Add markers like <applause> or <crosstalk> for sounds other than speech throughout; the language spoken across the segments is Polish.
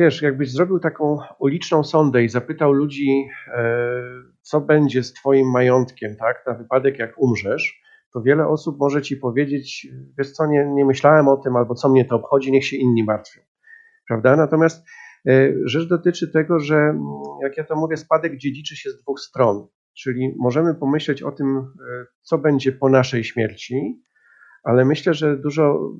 wiesz, jakbyś zrobił taką uliczną sondę i zapytał ludzi, co będzie z twoim majątkiem, tak, na wypadek jak umrzesz, to wiele osób może ci powiedzieć, wiesz co, nie, nie myślałem o tym, albo co mnie to obchodzi, niech się inni martwią. Prawda? Natomiast e, rzecz dotyczy tego, że mm, jak ja to mówię, spadek dziedziczy się z dwóch stron. Czyli możemy pomyśleć o tym, e, co będzie po naszej śmierci, ale myślę, że dużo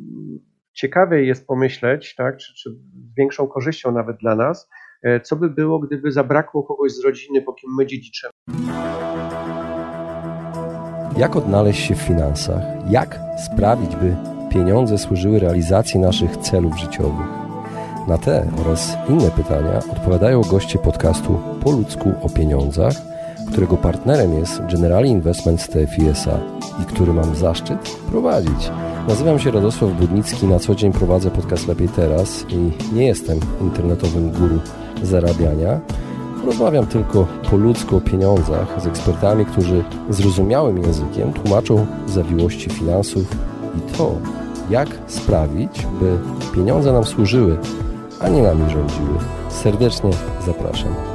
ciekawiej jest pomyśleć, tak, czy, czy z większą korzyścią nawet dla nas, e, co by było, gdyby zabrakło kogoś z rodziny, po kim my dziedziczymy. Jak odnaleźć się w finansach? Jak sprawić, by pieniądze służyły realizacji naszych celów życiowych? Na te oraz inne pytania odpowiadają goście podcastu Po ludzku o pieniądzach, którego partnerem jest Generali Investment TFI i który mam zaszczyt prowadzić. Nazywam się Radosław Budnicki, na co dzień prowadzę podcast Lepiej Teraz i nie jestem internetowym guru zarabiania, Rozmawiam tylko po ludzku o pieniądzach z ekspertami, którzy zrozumiałym językiem tłumaczą zawiłości finansów i to, jak sprawić, by pieniądze nam służyły, a nie nami rządziły. Serdecznie zapraszam.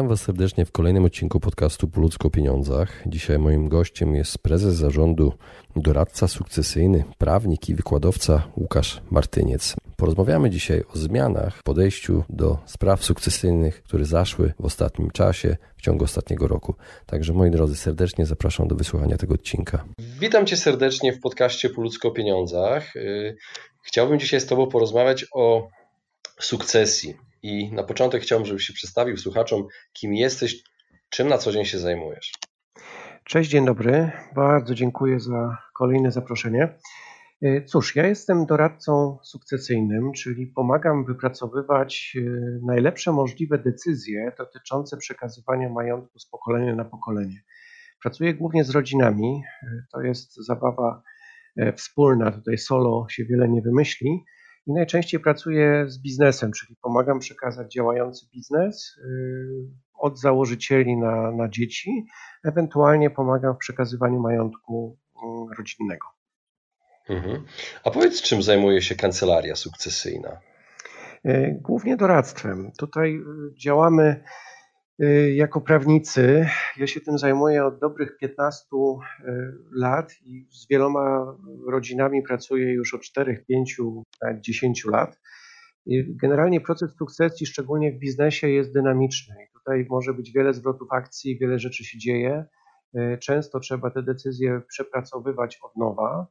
Witam Was serdecznie w kolejnym odcinku podcastu Po ludzko o pieniądzach. Dzisiaj moim gościem jest prezes zarządu, doradca sukcesyjny, prawnik i wykładowca Łukasz Martyniec. Porozmawiamy dzisiaj o zmianach w podejściu do spraw sukcesyjnych, które zaszły w ostatnim czasie, w ciągu ostatniego roku. Także moi drodzy, serdecznie zapraszam do wysłuchania tego odcinka. Witam Cię serdecznie w podcaście Po ludzko o pieniądzach. Y, chciałbym dzisiaj z Tobą porozmawiać o sukcesji i na początek chciałbym, żebyś się przedstawił słuchaczom, kim jesteś, czym na co dzień się zajmujesz. Cześć, dzień dobry. Bardzo dziękuję za kolejne zaproszenie. E, cóż, ja jestem doradcą sukcesyjnym, czyli pomagam wypracowywać e, najlepsze możliwe decyzje dotyczące przekazywania majątku z pokolenia na pokolenie. Pracuję głównie z rodzinami. E, to jest zabawa wspólna, tutaj solo się wiele nie wymyśli i najczęściej pracuję z biznesem, czyli pomagam przekazać działający biznes y, od założycieli na, na dzieci, ewentualnie pomagam w przekazywaniu majątku mm, rodzinnego. Mhm. A powiedz, czym zajmuje się kancelaria sukcesyjna? Y, głównie doradztwem. Tutaj y, działamy jako prawnicy ja się tym zajmuję od dobrych 15 y, lat i z wieloma rodzinami pracuję już od 4, 5, nawet 10 lat. Generalnie proces sukcesji, szczególnie w biznesie, jest dynamiczny. Tutaj może być wiele zwrotów akcji, wiele rzeczy się dzieje. Y, często trzeba te decyzje przepracowywać od nowa.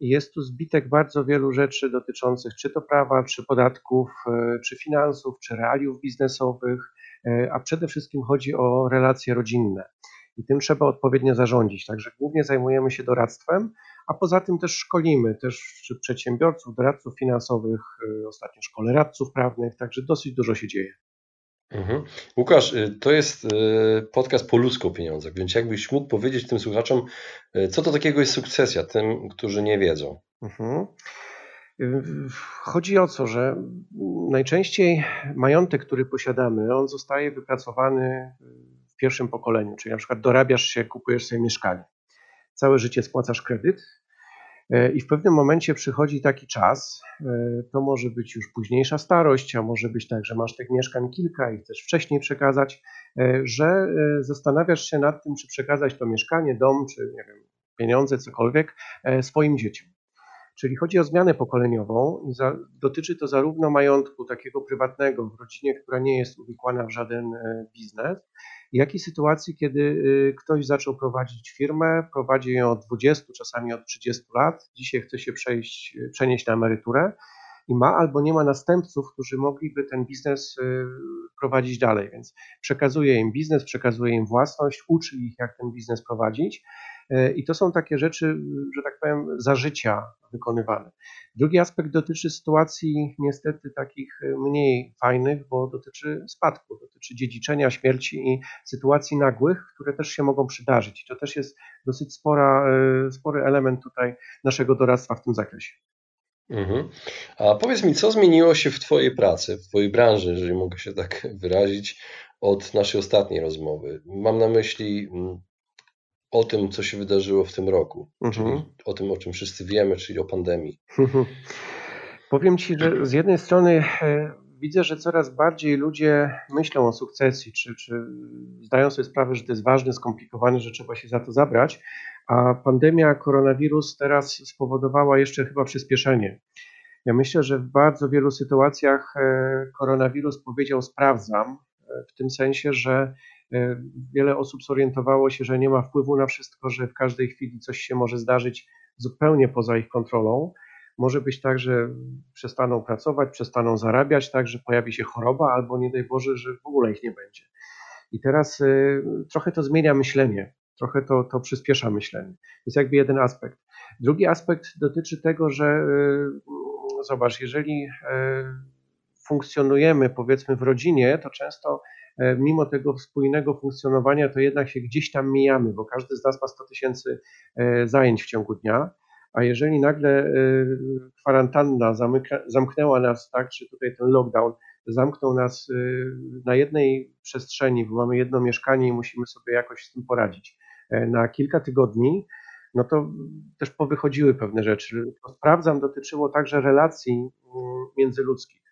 I jest tu zbitek bardzo wielu rzeczy dotyczących czy to prawa, czy podatków, czy finansów, czy realiów biznesowych E, a przede wszystkim chodzi o relacje rodzinne. I tym trzeba odpowiednio zarządzić. Także głównie zajmujemy się doradztwem, a poza tym też szkolimy też przedsiębiorców, doradców finansowych, e, ostatnio szkole radców prawnych, także dosyć dużo się dzieje. Mhm. Łukasz, y, to jest y, podcast po ludzko pieniądzach, więc jakbyś mógł powiedzieć tym słuchaczom, y, co to takiego jest sukcesja, tym, którzy nie wiedzą. Mhm. Chodzi o to, że najczęściej majątek, który posiadamy, on zostaje wypracowany w pierwszym pokoleniu, czyli na przykład dorabiasz się, kupujesz sobie mieszkanie. Całe życie spłacasz kredyt i w pewnym momencie przychodzi taki czas, e, to może być już późniejsza starość, a może być tak, że masz tych mieszkań kilka i chcesz wcześniej przekazać, e, że zastanawiasz się nad tym, czy przekazać to mieszkanie, dom, czy nie wiem, pieniądze, cokolwiek swoim dzieciom. Czyli chodzi o zmianę pokoleniową i za, dotyczy to zarówno majątku takiego prywatnego w rodzinie, która nie jest uwikłana w żaden e, biznes, jak i sytuacji, kiedy e, ktoś zaczął prowadzić firmę, prowadzi ją od 20, czasami od 30 lat, dzisiaj chce się przejść, przenieść na emeryturę i ma albo nie ma następców, którzy mogliby ten biznes prowadzić dalej. Więc przekazuje im biznes, przekazuje im własność, uczy ich, jak ten biznes prowadzić. I to są takie rzeczy, że tak powiem, za życia wykonywane. Drugi aspekt dotyczy sytuacji niestety takich mniej fajnych, bo dotyczy spadku, dotyczy dziedziczenia, śmierci i sytuacji nagłych, które też się mogą przydarzyć. I to też jest dosyć spora, spory element tutaj naszego doradztwa w tym zakresie. Mhm. A powiedz mi, co zmieniło się w Twojej pracy, w Twojej branży, jeżeli mogę się tak <laughs> wyrazić, od naszej ostatniej rozmowy? Mam na myśli mm, o tym, co się wydarzyło w tym roku, mhm. czyli o tym, o czym wszyscy wiemy, czyli o pandemii. Powiem Ci, że z jednej strony e, widzę, że coraz bardziej ludzie myślą o sukcesji, czy, czy zdają sobie sprawę, że to jest ważne, skomplikowane, że trzeba się za to zabrać, a pandemia koronawirus teraz spowodowała jeszcze chyba przyspieszenie. Ja myślę, że w bardzo wielu sytuacjach e, koronawirus powiedział sprawdzam, e, w tym sensie, że e, wiele osób zorientowało się, że nie ma wpływu na wszystko, że w każdej chwili coś się może zdarzyć zupełnie poza ich kontrolą. Może być tak, że przestaną pracować, przestaną zarabiać, tak, że pojawi się choroba, albo nie daj Boże, że w ogóle ich nie będzie. I teraz trochę to zmienia myślenie trochę to, to przyspiesza myślenie. To jest jakby jeden aspekt. Drugi aspekt dotyczy tego, że y, zobacz, jeżeli y, funkcjonujemy powiedzmy w rodzinie, to często y, mimo tego spójnego funkcjonowania, to jednak się gdzieś tam mijamy, bo każdy z nas ma 100 tysięcy zajęć w ciągu dnia, a jeżeli nagle kwarantanna zamknęła nas, tak, czy tutaj ten lockdown zamknął nas na jednej przestrzeni, bo mamy jedno mieszkanie i musimy sobie jakoś z tym poradzić. E, na kilka tygodni, no to też powychodziły pewne rzeczy. To sprawdzam, dotyczyło także relacji mm, międzyludzkich.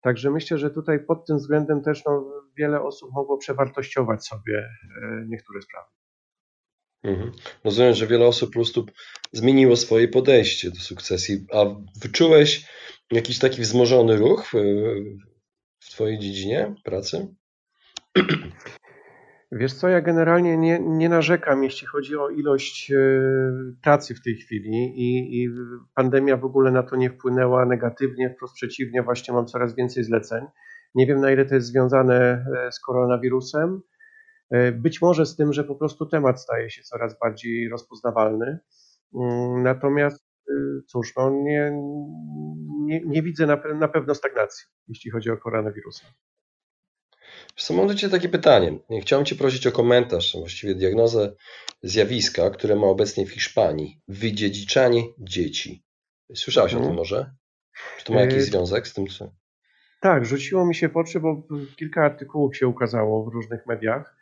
Także myślę, że tutaj pod tym względem też no, wiele osób mogło przewartościować sobie e, niektóre sprawy. Mhm. Rozumiem, że wiele osób po prostu zmieniło swoje podejście do sukcesji. A wyczułeś jakiś taki wzmożony ruch w, w Twojej dziedzinie pracy? <clears throat> Wiesz co, ja generalnie nie, nie narzekam, jeśli chodzi o ilość e, pracy w tej chwili i, i pandemia w ogóle na to nie wpłynęła negatywnie, wprost przeciwnie, właśnie mam coraz więcej zleceń. Nie wiem na ile to jest związane e, z koronawirusem. E, być może z tym, że po prostu temat staje się coraz bardziej rozpoznawalny. Mm, natomiast cóż, no nie, nie, nie widzę na, na pewno stagnacji, jeśli chodzi o koronawirusa. Mam do Ciebie takie pytanie. Chciałem Cię prosić o komentarz, właściwie diagnozę zjawiska, które ma obecnie w Hiszpanii. Wydziedziczanie dzieci. Słyszałeś hmm. o tym mhm. może? Czy to ma jakiś e, związek z tym? Co... Tak, rzuciło mi się w oczy, bo kilka artykułów się ukazało w różnych mediach.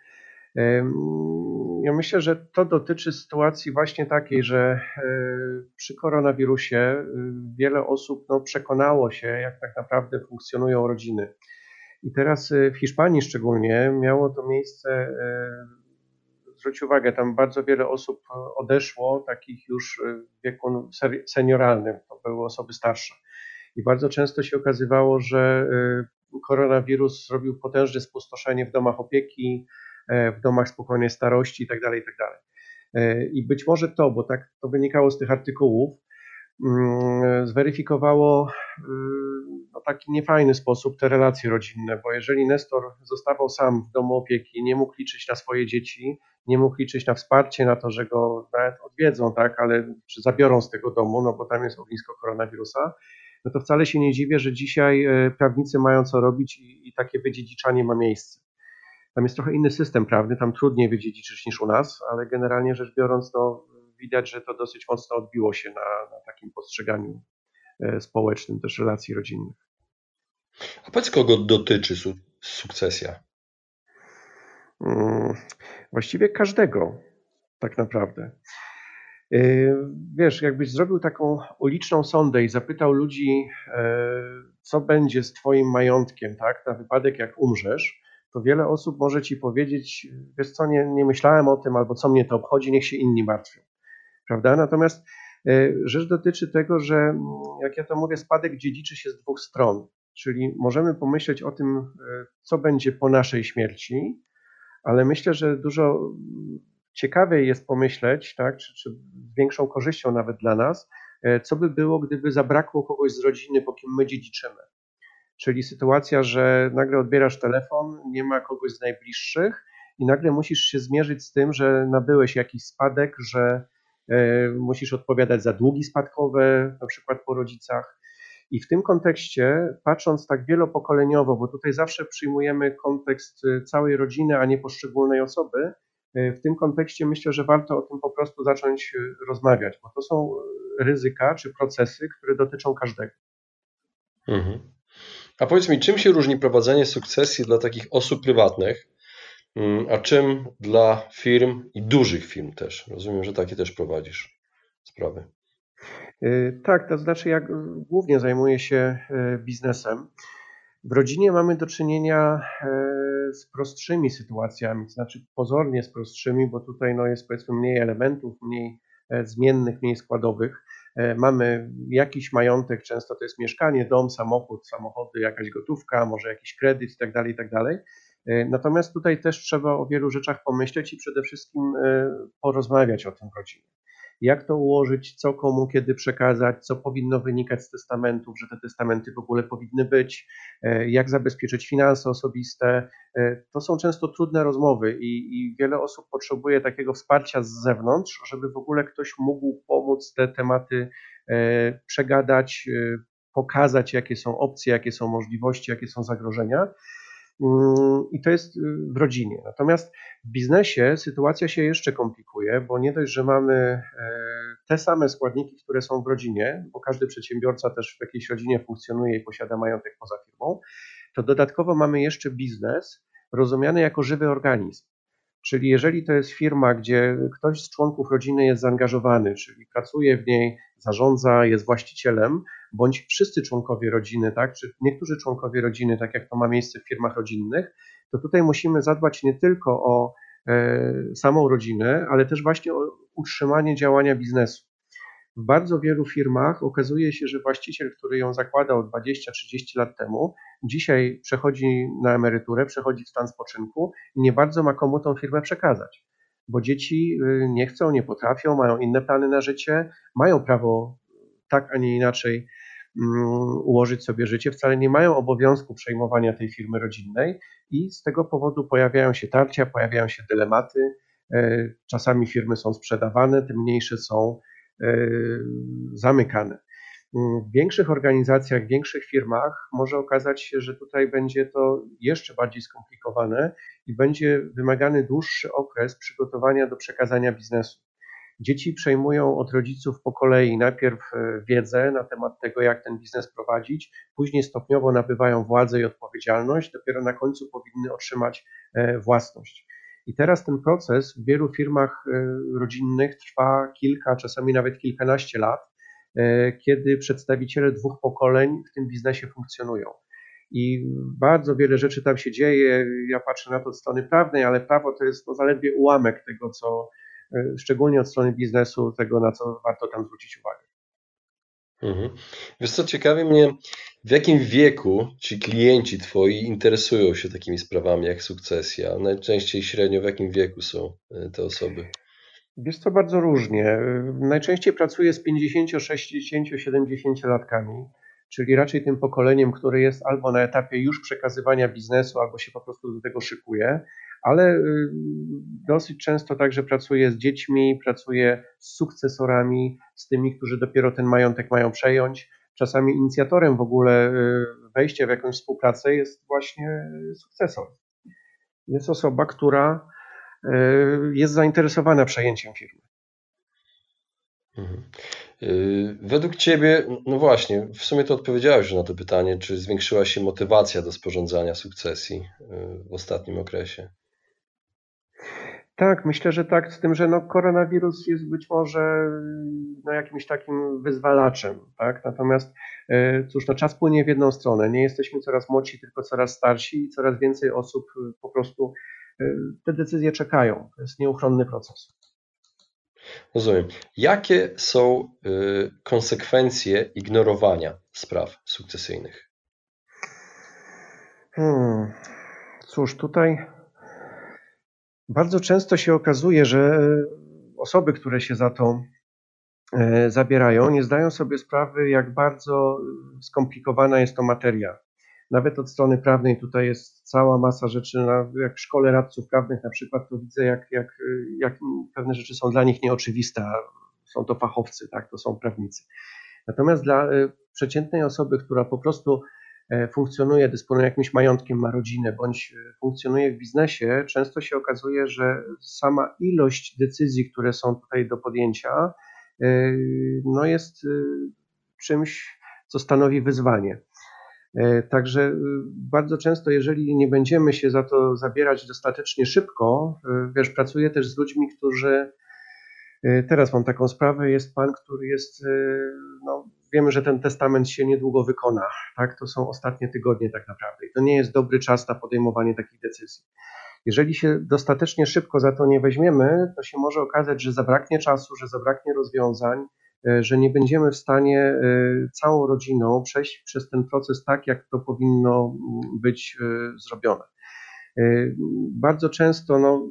Ja myślę, że to dotyczy sytuacji właśnie takiej, że e, przy koronawirusie e, wiele osób no, przekonało się, jak tak naprawdę funkcjonują rodziny. I teraz y, w Hiszpanii szczególnie miało to miejsce, zwróć uwagę, tam bardzo wiele osób odeszło, takich już w wieku senioralnym, to były osoby starsze. I bardzo często się okazywało, że koronawirus zrobił potężne spustoszenie w domach opieki, w domach spokojnej starości itd. Tak itd. Tak I być może to, bo tak to wynikało z tych artykułów, mm, zweryfikowało no, taki niefajny sposób te relacje rodzinne, bo jeżeli Nestor zostawał sam w domu opieki, nie mógł liczyć na swoje dzieci, nie mógł liczyć na wsparcie, na to, że go nawet odwiedzą, tak, ale czy zabiorą z tego domu, no bo tam jest ognisko koronawirusa, no to wcale się nie dziwię, że dzisiaj e, prawnicy mają co robić i, i takie wydziedziczanie ma miejsce. Tam jest trochę inny system prawny, tam trudniej wydziedziczyć niż u nas, ale generalnie rzecz biorąc, no, widać, że to dosyć mocno odbiło się na, na takim postrzeganiu E, społecznym, też relacji rodzinnych. A powiedz, kogo dotyczy su sukcesja? Hmm, właściwie każdego, tak naprawdę. E, wiesz, jakbyś zrobił taką uliczną sondę i zapytał ludzi, e, co będzie z Twoim majątkiem, tak, na wypadek jak umrzesz, to wiele osób może Ci powiedzieć, wiesz co, nie, nie myślałem o tym, albo co mnie to obchodzi, niech się inni martwią. Prawda? Natomiast E, rzecz dotyczy tego, że mm, jak ja to mówię, spadek dziedziczy się z dwóch stron. Czyli możemy pomyśleć o tym, e, co będzie po naszej śmierci, ale myślę, że dużo mm, ciekawiej jest pomyśleć, tak, czy, czy z większą korzyścią nawet dla nas, co by było, gdyby zabrakło kogoś z rodziny, po kim my dziedziczymy. Czyli sytuacja, że nagle odbierasz telefon, nie ma kogoś z najbliższych i nagle musisz się zmierzyć z tym, że nabyłeś jakiś spadek, że e, musisz odpowiadać za długi spadkowe, na przykład po rodzicach. I w tym kontekście, patrząc tak wielopokoleniowo, bo tutaj zawsze przyjmujemy kontekst e, całej rodziny, a nie poszczególnej osoby, e, w tym kontekście myślę, że warto o tym po prostu zacząć rozmawiać, bo to są ryzyka czy procesy, które dotyczą każdego. Mhm. A powiedz mi, czym się różni prowadzenie sukcesji dla takich osób prywatnych, mm, a czym dla firm i dużych firm też? Rozumiem, że takie też prowadzisz sprawy. Y, tak, to znaczy ja głównie zajmuję się y, biznesem. W rodzinie mamy do czynienia y, z prostszymi sytuacjami, to znaczy pozornie z prostszymi, bo tutaj no, jest powiedzmy mniej elementów, mniej e, zmiennych, mniej składowych. E, mamy jakiś majątek, często to jest mieszkanie, dom, samochód, samochody, jakaś gotówka, może jakiś kredyt itd., tak itd. Tak e, natomiast tutaj też trzeba o wielu rzeczach pomyśleć i przede wszystkim e, porozmawiać o tym w rodzinie jak to ułożyć, co komu kiedy przekazać, co powinno wynikać z testamentów, że te testamenty w ogóle powinny być, e, jak zabezpieczyć finanse osobiste. E, to są często trudne rozmowy i, i wiele osób potrzebuje takiego wsparcia z zewnątrz, żeby w ogóle ktoś mógł pomóc te tematy e, przegadać, pokazać, jakie są opcje, jakie są możliwości, jakie są zagrożenia. I to jest y, w rodzinie. Natomiast w biznesie sytuacja się jeszcze komplikuje, bo nie dość, że mamy e, te same składniki, które są w rodzinie, bo każdy przedsiębiorca też w jakiejś rodzinie funkcjonuje i posiada majątek poza firmą, to dodatkowo mamy jeszcze biznes rozumiany jako żywy organizm. Czyli jeżeli to jest firma, gdzie ktoś z członków rodziny jest zaangażowany, czyli pracuje w niej, zarządza, jest właścicielem, bądź wszyscy członkowie rodziny, tak, czy niektórzy członkowie rodziny, tak jak to ma miejsce w firmach rodzinnych, to tutaj musimy zadbać nie tylko o e, samą rodzinę, ale też właśnie o utrzymanie działania biznesu. W bardzo wielu firmach okazuje się, że właściciel, który ją zakładał 20-30 lat temu, dzisiaj przechodzi na emeryturę, przechodzi w stan spoczynku i nie bardzo ma komu tą firmę przekazać. Bo dzieci y, nie chcą, nie potrafią, mają inne plany na życie, mają prawo tak, a nie inaczej mm, ułożyć sobie życie, wcale nie mają obowiązku przejmowania tej firmy rodzinnej i z tego powodu pojawiają się tarcia, pojawiają się dylematy. E, czasami firmy są sprzedawane, te mniejsze są E, zamykane. W większych organizacjach, w większych firmach może okazać się, że tutaj będzie to jeszcze bardziej skomplikowane i będzie wymagany dłuższy okres przygotowania do przekazania biznesu. Dzieci przejmują od rodziców po kolei najpierw e, wiedzę na temat tego, jak ten biznes prowadzić, później stopniowo nabywają władzę i odpowiedzialność, dopiero na końcu powinny otrzymać e, własność. I teraz ten proces w wielu firmach e, rodzinnych trwa kilka, czasami nawet kilkanaście lat, kiedy przedstawiciele dwóch pokoleń w tym biznesie funkcjonują. I bardzo wiele rzeczy tam się dzieje. Ja patrzę na to od strony prawnej, ale prawo to jest no zaledwie ułamek tego, co e, szczególnie od strony biznesu, tego, na co warto tam zwrócić uwagę. Mhm. Wiesz co, ciekawi mnie, w jakim wieku ci klienci twoi interesują się takimi sprawami jak sukcesja? Najczęściej średnio w jakim wieku są e, te osoby? Wiesz co, bardzo różnie. Najczęściej pracuję z 50, 60, 70 latkami, czyli raczej tym pokoleniem, które jest albo na etapie już przekazywania biznesu, albo się po prostu do tego szykuje, ale y, dosyć często także pracuję z dziećmi, pracuję z sukcesorami, z tymi, którzy dopiero ten majątek mają przejąć. Czasami inicjatorem w ogóle y, wejścia w jakąś współpracę jest właśnie sukcesor. Jest osoba, która jest zainteresowana przejęciem firmy. Mhm. Według Ciebie, no właśnie, w sumie to odpowiedziałeś na to pytanie, czy zwiększyła się motywacja do sporządzania sukcesji w ostatnim okresie? Tak, myślę, że tak, z tym, że no, koronawirus jest być może no, jakimś takim wyzwalaczem, tak? Natomiast cóż, no, czas płynie w jedną stronę. Nie jesteśmy coraz młodsi, tylko coraz starsi i coraz więcej osób po prostu te decyzje czekają. To jest nieuchronny proces. Rozumiem. Jakie są konsekwencje ignorowania spraw sukcesyjnych? Hmm. Cóż, tutaj bardzo często się okazuje, że osoby, które się za to zabierają, nie zdają sobie sprawy, jak bardzo skomplikowana jest to materia. Nawet od strony prawnej tutaj jest cała masa rzeczy, jak w szkole radców prawnych na przykład, to widzę, jak, jak, jak pewne rzeczy są dla nich nieoczywiste, są to fachowcy, tak, to są prawnicy. Natomiast dla przeciętnej osoby, która po prostu E, funkcjonuje, dysponuje jakimś majątkiem, ma rodzinę bądź e, funkcjonuje w biznesie, często się okazuje, że sama ilość decyzji, które są tutaj do podjęcia, e, no jest czymś, co stanowi wyzwanie. Także bardzo często, jeżeli nie będziemy się za to zabierać dostatecznie szybko, wiesz, pracuję też z ludźmi, którzy teraz mam taką sprawę, jest pan, który jest no, wiemy, że ten testament się niedługo wykona. Tak? To są ostatnie tygodnie tak naprawdę i to nie jest dobry czas na podejmowanie takich decyzji. Jeżeli się dostatecznie szybko za to nie weźmiemy, to się może okazać, że zabraknie czasu, że zabraknie rozwiązań, e, że nie będziemy w stanie e, całą rodziną przejść przez ten proces tak, jak to powinno być e, zrobione. Bardzo często no,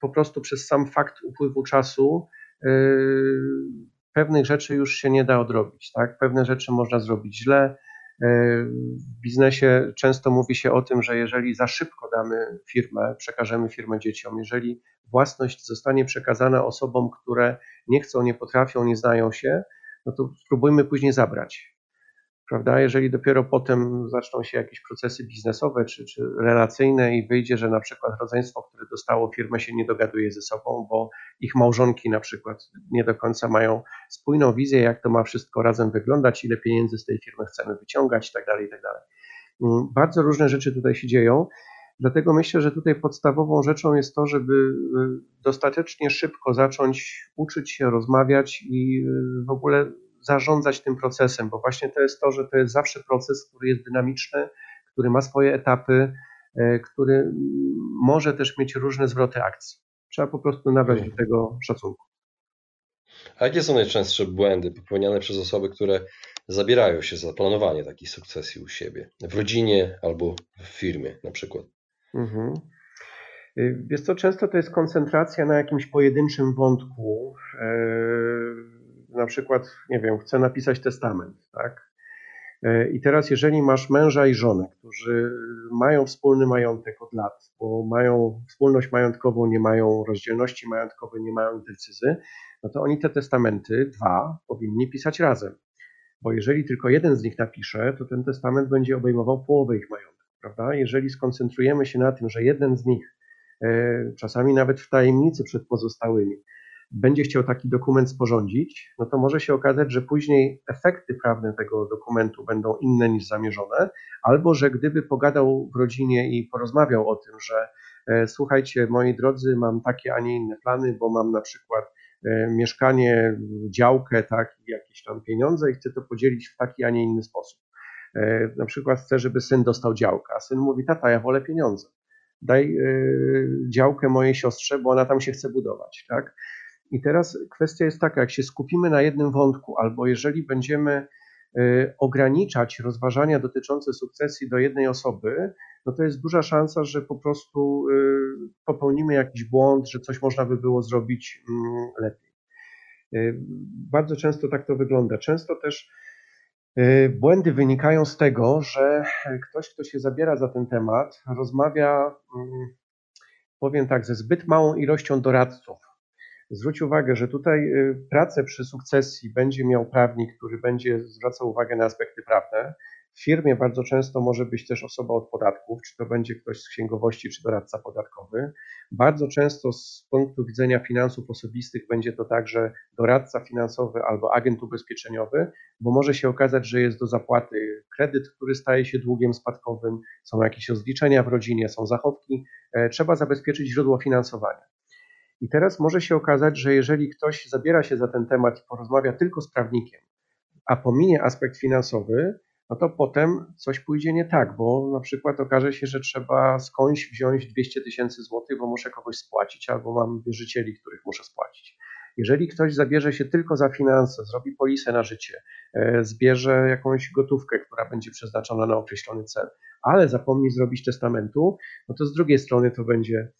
po prostu przez sam fakt upływu czasu pewnych rzeczy już się nie da odrobić, tak? Pewne rzeczy można zrobić źle. E, w biznesie często mówi się o tym, że jeżeli za szybko damy firmę, przekażemy firmę dzieciom, jeżeli własność zostanie przekazana osobom, które nie chcą, nie potrafią, nie znają się, no to spróbujmy później zabrać prawda? Jeżeli dopiero potem zaczną się jakieś procesy biznesowe czy, czy relacyjne i wyjdzie, że na przykład rodzeństwo, które dostało firmę się nie dogaduje ze sobą, bo ich małżonki na przykład nie do końca mają spójną wizję, jak to ma wszystko razem wyglądać, ile pieniędzy z tej firmy chcemy wyciągać itd., tak itd. Tak mm, bardzo różne rzeczy tutaj się dzieją. Dlatego myślę, że tutaj podstawową rzeczą jest to, żeby y, dostatecznie szybko zacząć uczyć się, rozmawiać i y, w ogóle zarządzać tym procesem, bo właśnie to jest to, że to jest zawsze proces, który jest dynamiczny, który ma swoje etapy, e, który może też mieć różne zwroty akcji. Trzeba po prostu nabrać do mhm. tego szacunku. A jakie są najczęstsze błędy popełniane przez osoby, które zabierają się za planowanie takiej sukcesji u siebie, w rodzinie albo w firmie na przykład? Mhm. Y, wiesz co, często to jest koncentracja na jakimś pojedynczym wątku, e, na przykład, nie wiem, chce napisać testament, tak? E, I teraz, jeżeli masz męża i żonę, którzy mają wspólny majątek od lat, bo mają wspólność majątkową, nie mają rozdzielności majątkowej, nie mają decyzy, no to oni te testamenty, dwa, powinni pisać razem. Bo jeżeli tylko jeden z nich napisze, to ten testament będzie obejmował połowę ich majątku, prawda? Jeżeli skoncentrujemy się na tym, że jeden z nich, e, czasami nawet w tajemnicy przed pozostałymi, będzie chciał taki dokument sporządzić, no to może się okazać, że później efekty prawne tego dokumentu będą inne niż zamierzone, albo że gdyby pogadał w rodzinie i porozmawiał o tym, że e, słuchajcie, moi drodzy, mam takie, a nie inne plany, bo mam na przykład e, mieszkanie, działkę, tak, jakieś tam pieniądze i chcę to podzielić w taki, a nie inny sposób. E, na przykład chcę, żeby syn dostał działkę, a syn mówi, tata, ja wolę pieniądze. Daj działkę mojej siostrze, bo ona tam się chce budować, tak? I teraz kwestia jest taka, jak się skupimy na jednym wątku, albo jeżeli będziemy y, ograniczać rozważania dotyczące sukcesji do jednej osoby, no to jest duża szansa, że po prostu y, popełnimy jakiś błąd, że coś można by było zrobić mm, lepiej. Y, bardzo często tak to wygląda. Często też błędy wynikają z tego, że ktoś, kto się zabiera za ten temat, rozmawia, mm, powiem tak, ze zbyt małą ilością doradców Zwróć uwagę, że tutaj y, pracę przy sukcesji będzie miał prawnik, który będzie zwracał uwagę na aspekty prawne. W firmie bardzo często może być też osoba od podatków, czy to będzie ktoś z księgowości, czy doradca podatkowy. Bardzo często z punktu widzenia finansów osobistych będzie to także doradca finansowy albo agent ubezpieczeniowy, bo może się okazać, że jest do zapłaty kredyt, który staje się długiem spadkowym, są jakieś rozliczenia w rodzinie, są zachowki. E, trzeba zabezpieczyć źródło finansowania. I teraz może się okazać, że jeżeli ktoś zabiera się za ten temat i porozmawia tylko z prawnikiem, a pominie aspekt finansowy, no to potem coś pójdzie nie tak, bo na przykład okaże się, że trzeba skądś wziąć 200 tysięcy złotych, bo muszę kogoś spłacić, albo mam wierzycieli, których muszę spłacić. Jeżeli ktoś zabierze się tylko za finanse, zrobi polisę na życie, e, zbierze jakąś gotówkę, która będzie przeznaczona na określony cel, ale zapomni zrobić testamentu, no to z drugiej strony to będzie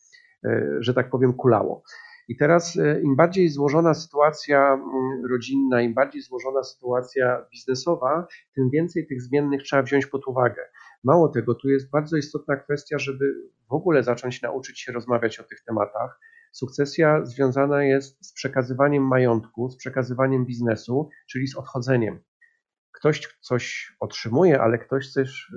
że tak powiem, kulało. I teraz e, im bardziej złożona sytuacja mm, rodzinna, im bardziej złożona sytuacja biznesowa, tym więcej tych zmiennych trzeba wziąć pod uwagę. Mało tego, tu jest bardzo istotna kwestia, żeby w ogóle zacząć nauczyć się rozmawiać o tych tematach. Sukcesja związana jest z przekazywaniem majątku, z przekazywaniem biznesu, czyli z odchodzeniem. Ktoś coś otrzymuje, ale ktoś też y,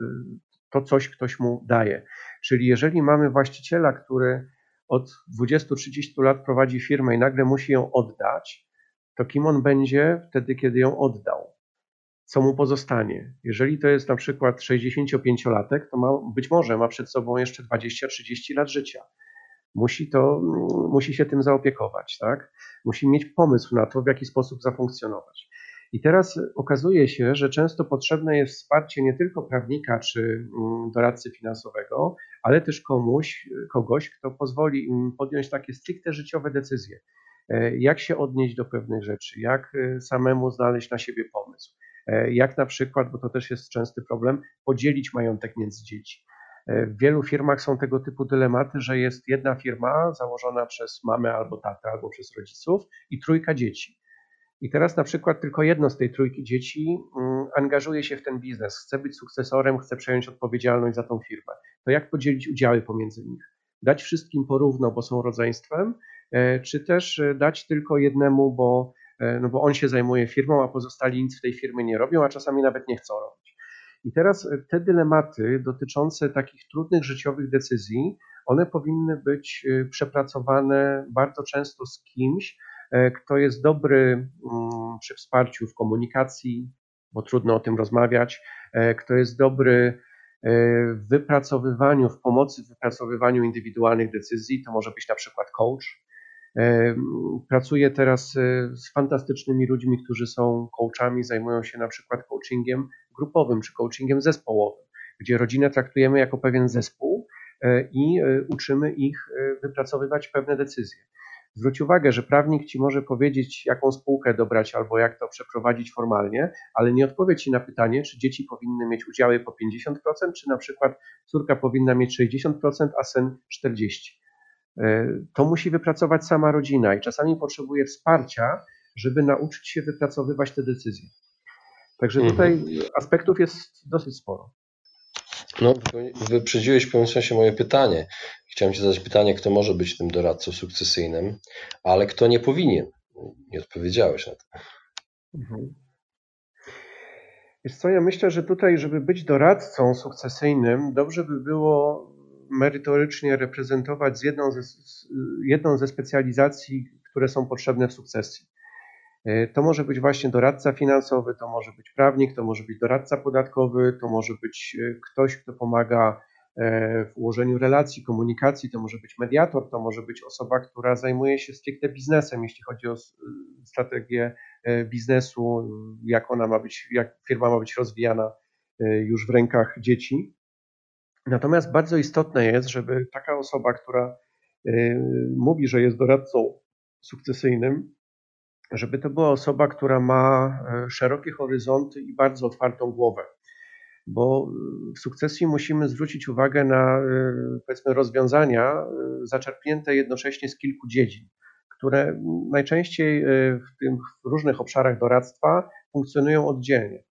to coś ktoś mu daje. Czyli jeżeli mamy właściciela, który od 20-30 lat prowadzi firmę i nagle musi ją oddać, to kim on będzie wtedy, kiedy ją oddał? Co mu pozostanie? Jeżeli to jest na przykład 65-latek, to ma, być może ma przed sobą jeszcze 20-30 lat życia. Musi, to, musi się tym zaopiekować, tak? Musi mieć pomysł na to, w jaki sposób zafunkcjonować. I teraz okazuje się, że często potrzebne jest wsparcie nie tylko prawnika czy mm, doradcy finansowego, ale też komuś, kogoś, kto pozwoli im podjąć takie stricte życiowe decyzje. E, jak się odnieść do pewnych rzeczy, jak e, samemu znaleźć na siebie pomysł, e, jak na przykład, bo to też jest częsty problem, podzielić majątek między dzieci. W wielu firmach są tego typu dylematy, że jest jedna firma założona przez mamę albo tatę, albo przez rodziców i trójka dzieci. I teraz na przykład tylko jedno z tej trójki dzieci mm, angażuje się w ten biznes, chce być sukcesorem, chce przejąć odpowiedzialność za tą firmę. To jak podzielić udziały pomiędzy nich? Dać wszystkim porówno, bo są rodzeństwem, e, czy też e, dać tylko jednemu, bo, e, no bo on się zajmuje firmą, a pozostali nic w tej firmie nie robią, a czasami nawet nie chcą robić. I teraz te dylematy dotyczące takich trudnych życiowych decyzji, one powinny być przepracowane bardzo często z kimś, kto jest dobry mm, przy wsparciu w komunikacji, bo trudno o tym rozmawiać, kto jest dobry w wypracowywaniu, w pomocy w wypracowywaniu indywidualnych decyzji, to może być na przykład coach. Pracuję teraz z fantastycznymi ludźmi, którzy są coachami, zajmują się na przykład coachingiem grupowym czy coachingiem zespołowym, gdzie rodzinę traktujemy jako pewien zespół i uczymy ich wypracowywać pewne decyzje. Zwróć uwagę, że prawnik ci może powiedzieć, jaką spółkę dobrać albo jak to przeprowadzić formalnie, ale nie odpowie ci na pytanie, czy dzieci powinny mieć udziały po 50%, czy na przykład córka powinna mieć 60%, a syn 40%. E, to musi wypracować sama rodzina i czasami potrzebuje wsparcia, żeby nauczyć się wypracowywać te decyzje. Także mhm. tutaj mhm. aspektów jest dosyć sporo. No, wyprzedziłeś w pewnym sensie moje pytanie. Chciałem Ci zadać pytanie, kto może być tym doradcą sukcesyjnym, ale kto nie powinien. Nie odpowiedziałeś na to. Mhm. Wiesz co, ja myślę, że tutaj, żeby być doradcą sukcesyjnym, dobrze by było merytorycznie reprezentować jedną ze, jedną ze specjalizacji, które są potrzebne w sukcesji. E, to może być właśnie doradca finansowy, to może być prawnik, to może być doradca podatkowy, to może być e, ktoś, kto pomaga e, w ułożeniu relacji, komunikacji, to może być mediator, to może być osoba, która zajmuje się stricte biznesem, jeśli chodzi o strategię biznesu, jak ona ma być, jak firma ma być rozwijana już w rękach dzieci. Natomiast bardzo istotne jest, żeby taka osoba, która mówi, że jest doradcą sukcesyjnym, żeby to była osoba, która ma e, szerokie horyzonty i bardzo otwartą głowę. Bo w sukcesji musimy zwrócić uwagę na e, powiedzmy rozwiązania e, zaczerpnięte jednocześnie z kilku dziedzin, które najczęściej w tych różnych obszarach doradztwa funkcjonują oddzielnie.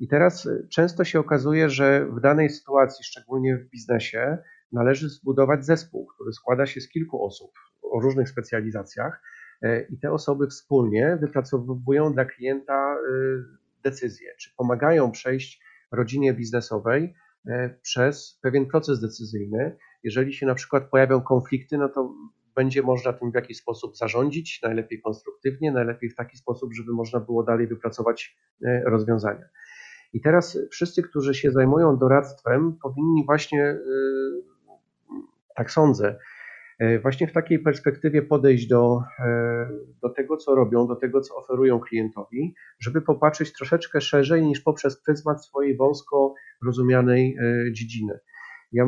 I teraz często się okazuje, że w danej sytuacji, szczególnie w biznesie, należy zbudować zespół, który składa się z kilku osób o różnych specjalizacjach, E, i te osoby wspólnie wypracowują dla klienta e, decyzje, czy pomagają przejść rodzinie biznesowej e, przez pewien proces decyzyjny. Jeżeli się na przykład pojawią konflikty, no to będzie można tym w jakiś sposób zarządzić, najlepiej konstruktywnie, najlepiej w taki sposób, żeby można było dalej wypracować rozwiązania. I teraz wszyscy, którzy się zajmują doradztwem, powinni właśnie, tak sądzę, E, właśnie w takiej perspektywie podejść do, e, do tego, co robią, do tego, co oferują klientowi, żeby popatrzeć troszeczkę szerzej niż poprzez pryzmat swojej wąsko rozumianej e, dziedziny. Ja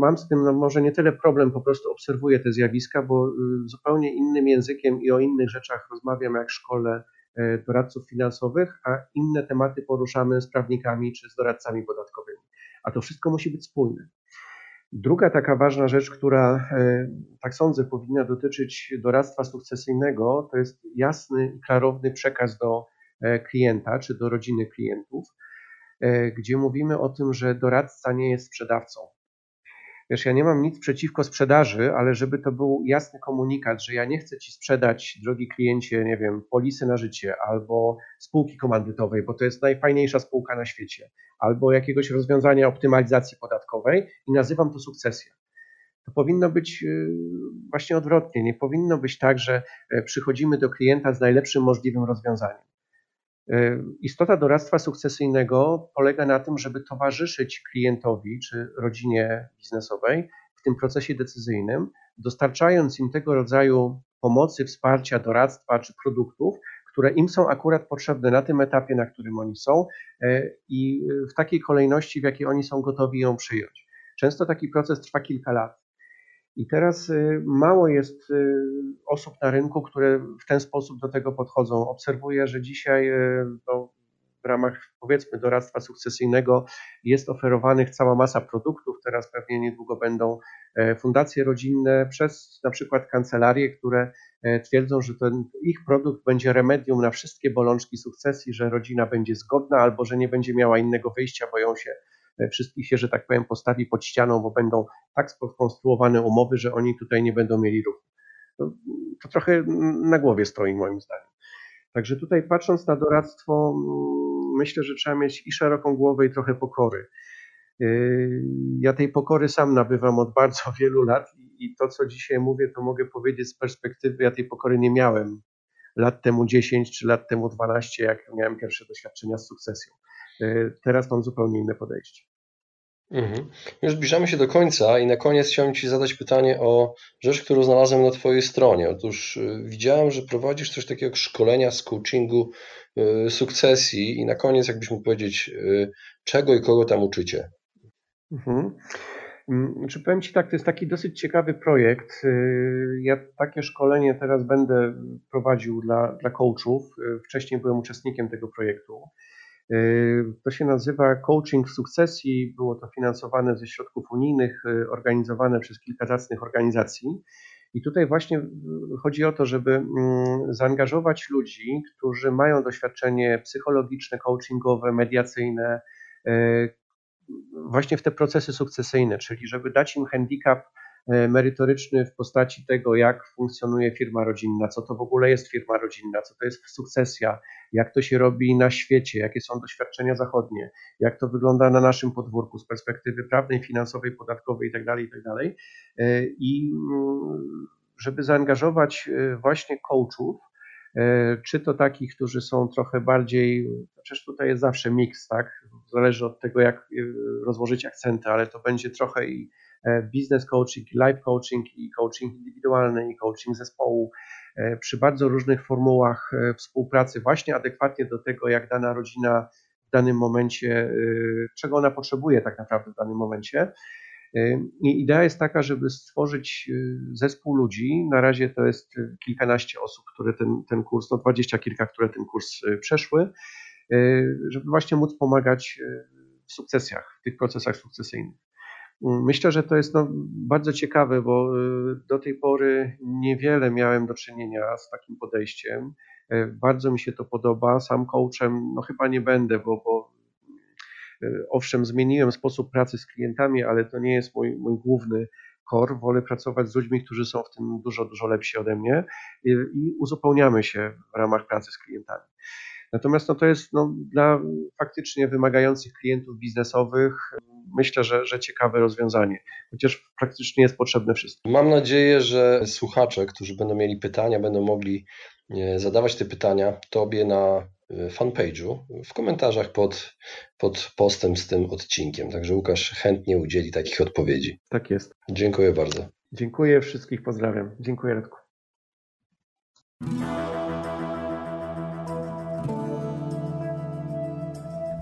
mam z tym no może nie tyle problem, po prostu obserwuję te zjawiska, bo zupełnie innym językiem i o innych rzeczach rozmawiam jak w szkole doradców finansowych, a inne tematy poruszamy z prawnikami czy z doradcami podatkowymi. A to wszystko musi być spójne. Druga taka ważna rzecz, która, e, tak sądzę, powinna dotyczyć doradztwa sukcesyjnego, to jest jasny i klarowny przekaz do e, klienta czy do rodziny klientów, e, gdzie mówimy o tym, że doradca nie jest sprzedawcą. Wiesz, ja nie mam nic przeciwko sprzedaży, ale żeby to był jasny komunikat, że ja nie chcę ci sprzedać, drogi kliencie, nie wiem, polisy na życie albo spółki komandytowej, bo to jest najfajniejsza spółka na świecie, albo jakiegoś rozwiązania optymalizacji podatkowej i nazywam to sukcesja. To powinno być y, właśnie odwrotnie. Nie powinno być tak, że e, przychodzimy do klienta z najlepszym możliwym rozwiązaniem. E, istota doradztwa sukcesyjnego polega na tym, żeby towarzyszyć klientowi czy rodzinie biznesowej w tym procesie decyzyjnym, dostarczając im tego rodzaju pomocy, wsparcia, doradztwa czy produktów, które im są akurat potrzebne na tym etapie, na którym oni są e, i w takiej kolejności, w jakiej oni są gotowi ją przyjąć. Często taki proces trwa kilka lat. I teraz y, mało jest y, osób na rynku, które w ten sposób do tego podchodzą. Obserwuję, że dzisiaj y, no, w ramach powiedzmy doradztwa sukcesyjnego jest oferowanych cała masa produktów. Teraz pewnie niedługo będą e, fundacje rodzinne przez na przykład kancelarie, które e, twierdzą, że ten ich produkt będzie remedium na wszystkie bolączki sukcesji, że rodzina będzie zgodna albo że nie będzie miała innego wyjścia, boją się E, wszystkich się, że tak powiem, postawi pod ścianą, bo będą tak skonstruowane umowy, że oni tutaj nie będą mieli ruchu. To, to trochę na głowie stoi moim zdaniem. Także tutaj patrząc na doradztwo, myślę, że trzeba mieć i szeroką głowę, i trochę pokory. E, ja tej pokory sam nabywam od bardzo <laughs> wielu lat i to, co dzisiaj mówię, to mogę powiedzieć z perspektywy, ja tej pokory nie miałem lat temu 10 czy lat temu 12, jak miałem pierwsze doświadczenia z sukcesją. E, teraz mam zupełnie inne podejście. Mhm. Już zbliżamy się do końca i na koniec chciałem Ci zadać pytanie o rzecz, którą znalazłem na Twojej stronie. Otóż e, widziałem, że prowadzisz coś takiego jak szkolenia z coachingu e, sukcesji i na koniec jakbyś mógł powiedzieć, czego i kogo tam uczycie? Mhm. Mm, znaczy powiem Ci tak, to jest taki dosyć ciekawy projekt. Ja takie szkolenie teraz będę prowadził dla, dla coachów. Wcześniej byłem uczestnikiem tego projektu. Y, to się nazywa Coaching w Sukcesji. Było to finansowane ze środków unijnych, y, organizowane przez kilka zacnych organizacji. I tutaj właśnie chodzi o to, żeby mm, zaangażować ludzi, którzy mają doświadczenie psychologiczne, coachingowe, mediacyjne, y, właśnie w te procesy sukcesyjne, czyli żeby dać im handicap merytoryczny w postaci tego, jak funkcjonuje firma rodzinna, co to w ogóle jest firma rodzinna, co to jest sukcesja, jak to się robi na świecie, jakie są doświadczenia zachodnie, jak to wygląda na naszym podwórku z perspektywy prawnej, finansowej, podatkowej itd. Tak itd. Tak e, I mm, żeby zaangażować e, właśnie coachów, czy to takich, którzy są trochę bardziej, przecież tutaj jest zawsze miks, tak? Zależy od tego, jak rozłożyć akcenty, ale to będzie trochę i E, business coaching, life coaching i coaching indywidualny i coaching zespołu e, przy bardzo różnych formułach e, współpracy właśnie adekwatnie do tego, jak dana rodzina w danym momencie, czego ona potrzebuje tak naprawdę w danym momencie. I idea jest taka, żeby stworzyć zespół ludzi. Na razie to jest kilkanaście osób, które ten, ten kurs, no dwadzieścia kilka, które ten kurs przeszły, żeby właśnie móc pomagać w sukcesjach, w tych procesach sukcesyjnych. Myślę, że to jest no, bardzo ciekawe, bo y, do tej pory niewiele miałem do czynienia z takim podejściem. E, bardzo mi się to podoba. Sam coachem no chyba nie będę, bo, bo y, owszem, zmieniłem sposób pracy z klientami, ale to nie jest mój, mój główny core. Wolę pracować z ludźmi, którzy są w tym dużo, dużo lepsi ode mnie i, i uzupełniamy się w ramach pracy z klientami. Natomiast no, to jest no, dla faktycznie wymagających klientów biznesowych myślę, że, że ciekawe rozwiązanie, chociaż praktycznie jest potrzebne wszystkim. Mam nadzieję, że słuchacze, którzy będą mieli pytania, będą mogli e, zadawać te pytania Tobie na e, fanpage'u, w komentarzach pod, pod postem z tym odcinkiem. Także Łukasz chętnie udzieli takich odpowiedzi. Tak jest. Dziękuję bardzo. Dziękuję wszystkich, pozdrawiam. Dziękuję Radku.